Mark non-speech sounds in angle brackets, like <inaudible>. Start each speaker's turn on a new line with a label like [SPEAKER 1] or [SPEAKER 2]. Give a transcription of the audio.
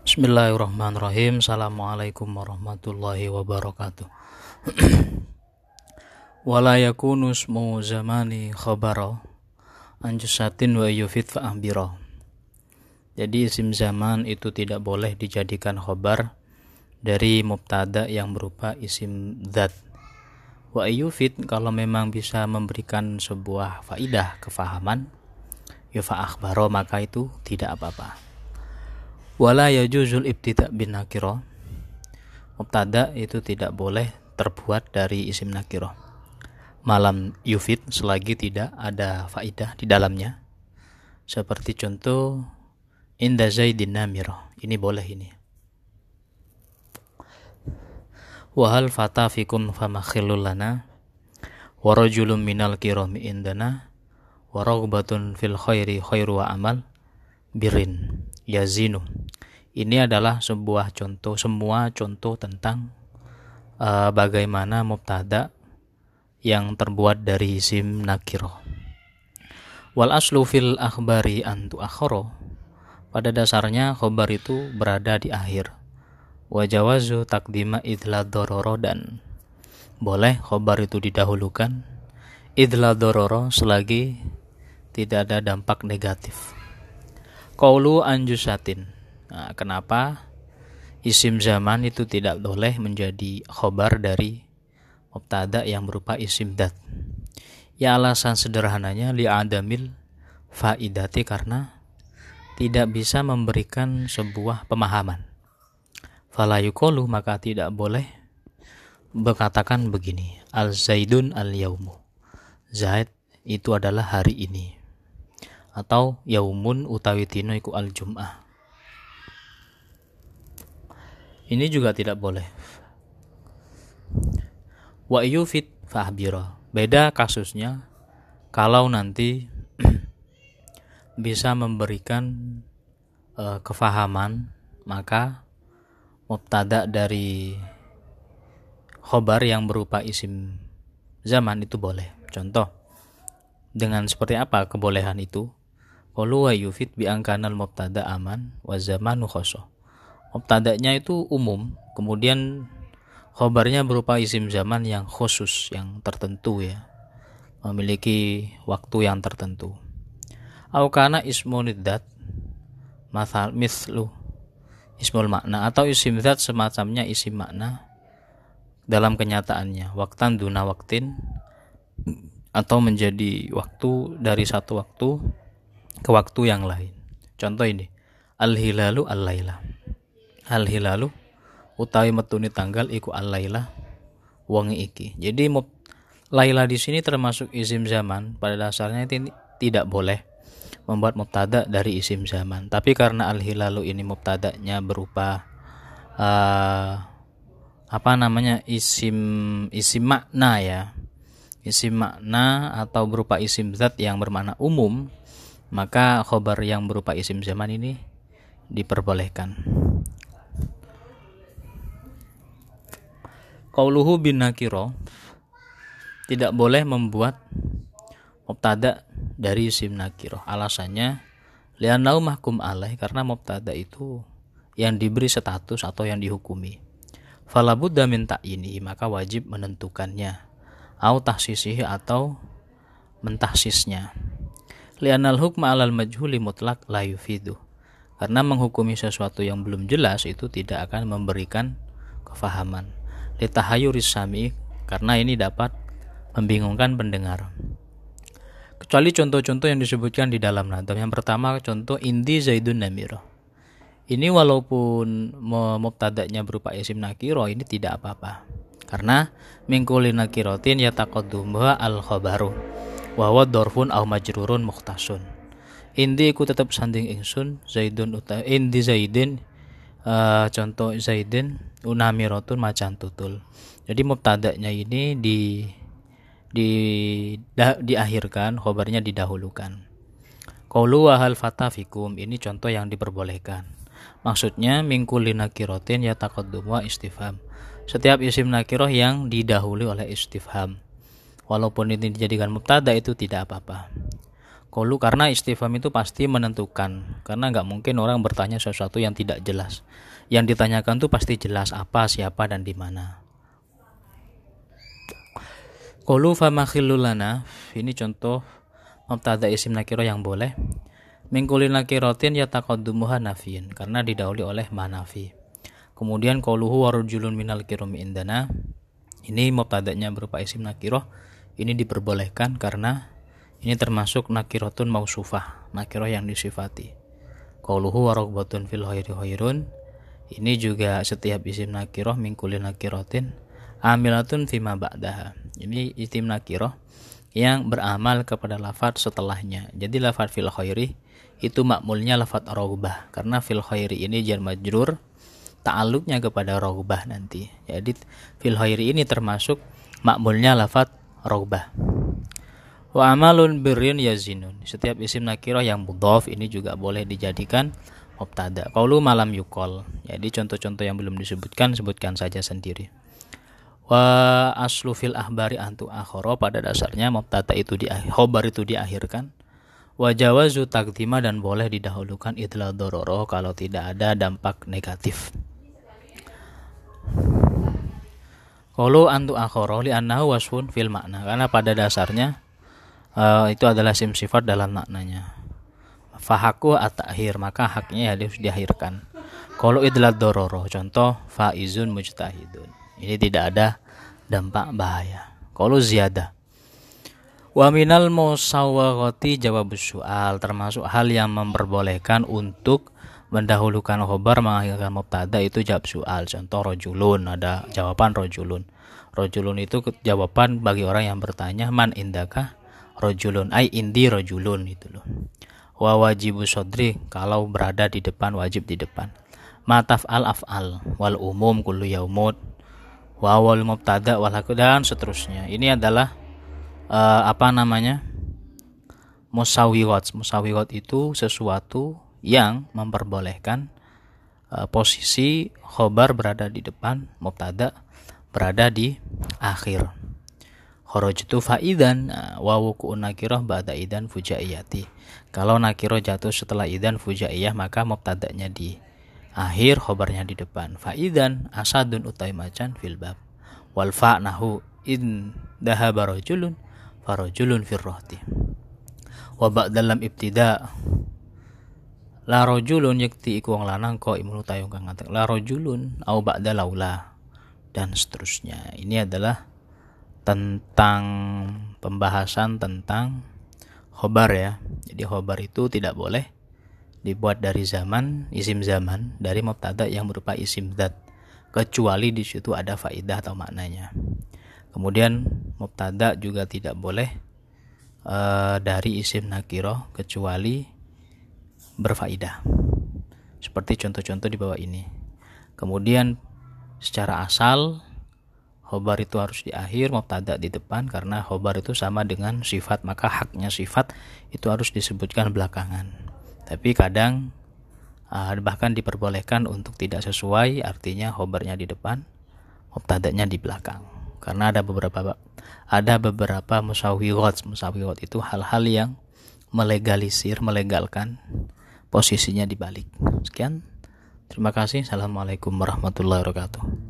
[SPEAKER 1] Bismillahirrahmanirrahim. Assalamualaikum warahmatullahi wabarakatuh. <clears throat> Wala yakunu ismu zamani khabara anjusatin wa yufid fa Jadi isim zaman itu tidak boleh dijadikan khobar dari mubtada yang berupa isim zat. Wa yufid kalau memang bisa memberikan sebuah faidah kefahaman, yufa akhbaro maka itu tidak apa-apa wala yajuzul ibtida bin nakiro. Mubtada itu tidak boleh terbuat dari isim nakiro. Malam yufid selagi tidak ada faidah di dalamnya. Seperti contoh inda zaidin namiro. Ini boleh ini. Wahal fata fikum famakhilul lana? Warajulun minal kirami indana? Waragbatun fil khairi khairu wa amal? Birin yazinu ini adalah sebuah contoh semua contoh tentang uh, bagaimana mubtada yang terbuat dari isim nakiro. Wal aslu fil akhbari antu akhoro. Pada dasarnya khobar itu berada di akhir. Wajawazu takdima idla dororo dan boleh khobar itu didahulukan idla dororo selagi tidak ada dampak negatif. Kaulu anjusatin. Nah, kenapa? Isim zaman itu tidak boleh menjadi khobar dari mubtada yang berupa isim dat? Ya alasan sederhananya li adamil faidati karena tidak bisa memberikan sebuah pemahaman. Falayukolu maka tidak boleh berkatakan begini. Al zaidun al yaumu zaid itu adalah hari ini atau yaumun utawi tino iku al jum'ah ini juga tidak boleh. Wa yufid fahbira. Beda kasusnya kalau nanti <clears throat> bisa memberikan uh, kefahaman maka mubtada dari khobar yang berupa isim zaman itu boleh. Contoh dengan seperti apa kebolehan itu? Qalu wa yufid bi angkanal mubtada aman wa zamanu khosoh mubtada'nya itu umum kemudian khobarnya berupa isim zaman yang khusus yang tertentu ya. Memiliki waktu yang tertentu. Aukana ismunidat masal mislu ismul makna atau isim zat semacamnya isim makna dalam kenyataannya. Waktan duna waktin atau menjadi waktu dari satu waktu ke waktu yang lain contoh ini al hilalu al laila al hilalu utawi metuni tanggal iku al laila wangi iki. Jadi laila di sini termasuk isim zaman. Pada dasarnya itu tidak boleh membuat mubtada dari isim zaman. Tapi karena al hilalu ini mubtadanya berupa uh, apa namanya isim isim makna ya isim makna atau berupa isim zat yang bermakna umum maka khobar yang berupa isim zaman ini diperbolehkan. Qauluhu bin nakiro tidak boleh membuat mubtada dari isim nakiro. Alasannya lianau mahkum alaih karena mubtada itu yang diberi status atau yang dihukumi. Falabudda minta ini maka wajib menentukannya. Au tahsisih atau mentahsisnya. Lianal hukma alal majhuli mutlak la yufidu. Karena menghukumi sesuatu yang belum jelas itu tidak akan memberikan kefahaman litahayuris sami karena ini dapat membingungkan pendengar. Kecuali contoh-contoh yang disebutkan di dalam nadam. Yang pertama contoh indi zaidun namiro. Ini walaupun mubtada'nya berupa isim nakiro ini tidak apa-apa. Karena mingkuli nakirotin yataqaddumuha al khabaru wa huwa dorfun au majrurun mukhtasun. Indi ku tetap sanding ingsun zaidun uta indi zaidin uh, contoh zaidin unamirotun macan tutul. Jadi mubtada'nya ini di di da, diakhirkan, khobarnya didahulukan. Qaulu wa hal fatafikum ini contoh yang diperbolehkan. Maksudnya mingkuli nakirotin ya taqaddum wa istifham. Setiap isim nakiroh yang didahului oleh istifham. Walaupun ini dijadikan mubtada itu tidak apa-apa. Kolu karena istifham itu pasti menentukan karena nggak mungkin orang bertanya sesuatu yang tidak jelas. Yang ditanyakan tuh pasti jelas apa, siapa dan di mana. Kolu famakhilulana ini contoh mubtada isim nakiro yang boleh. Mingkulin nakirotin yataqaddumuha nafiin karena didahului oleh manafi. Kemudian koluhu warujulun minal kirumi indana. Ini mubtadanya berupa isim nakiro. Ini diperbolehkan karena ini termasuk nakirotun mausufah, nakiroh yang disifati. Qauluhu warogbatun fil khairi khairun. Ini juga setiap isim nakiroh mingkulin nakirotin amilatun fima ba'daha. Ini isim nakiroh yang beramal kepada lafat setelahnya. Jadi lafat fil khairi itu makmulnya lafat rogbah karena fil khairi ini jar majrur ta'aluknya kepada rogbah nanti. Jadi fil khairi ini termasuk makmulnya lafat rogbah. Wa amalun birrin yazinun. Setiap isim nakirah yang mudhaf ini juga boleh dijadikan mubtada. Qaulu malam yukol. Jadi contoh-contoh yang belum disebutkan sebutkan saja sendiri. Wa aslu fil ahbari antu akhara pada dasarnya mubtada itu di khobar itu diakhirkan. Wa jawazu takdima dan boleh didahulukan idla dororo kalau tidak ada dampak negatif. Qaulu antu akhara li annahu wasfun fil makna. Karena pada dasarnya uh, itu adalah sim sifat dalam maknanya. Fahaku at-takhir maka haknya harus diakhirkan kalau idlat dororo contoh faizun mujtahidun. Ini tidak ada dampak bahaya. Kalau ziyadah. Wa minal musawwarati jawab soal termasuk hal yang memperbolehkan untuk mendahulukan khobar mengakhirkan mubtada itu jawab soal. Contoh rojulun ada jawaban rojulun. Rojulun itu jawaban bagi orang yang bertanya man indaka rojulun? Ay indi rojulun itu loh. Wa wajibu sodri kalau berada di depan wajib di depan. Mataf al afal wal umum kullu yaumut wa wal mubtada wal dan seterusnya. Ini adalah uh, apa namanya musawiwat musawiwat itu sesuatu yang memperbolehkan uh, posisi khobar berada di depan mubtada berada di akhir. Kharajtu faidan nah, wa wuku nakirah ba'da idan fujaiyati. Kalau nakirah jatuh setelah idan fujaiyah maka mubtada'nya di akhir khobarnya di depan. Faidan asadun utai macan fil bab. Wal fa nahu in dahaba rajulun farajulun fir rohti. Wa dalam ibtida la rajulun yakti iku wong lanang ko imunu tayung kang la rajulun au ba'da laula dan seterusnya ini adalah tentang pembahasan tentang khobar ya. Jadi khobar itu tidak boleh dibuat dari zaman isim zaman dari mubtada yang berupa isim zat kecuali di situ ada faidah atau maknanya. Kemudian mubtada juga tidak boleh uh, dari isim nakiro kecuali berfaidah. Seperti contoh-contoh di bawah ini. Kemudian secara asal khobar itu harus di akhir mubtada di depan karena khobar itu sama dengan sifat maka haknya sifat itu harus disebutkan belakangan tapi kadang uh, bahkan diperbolehkan untuk tidak sesuai artinya khobarnya di depan mubtadanya di belakang karena ada beberapa ada beberapa musawirat musawirat itu hal-hal yang melegalisir melegalkan posisinya di balik sekian. Terima kasih. Assalamualaikum warahmatullahi wabarakatuh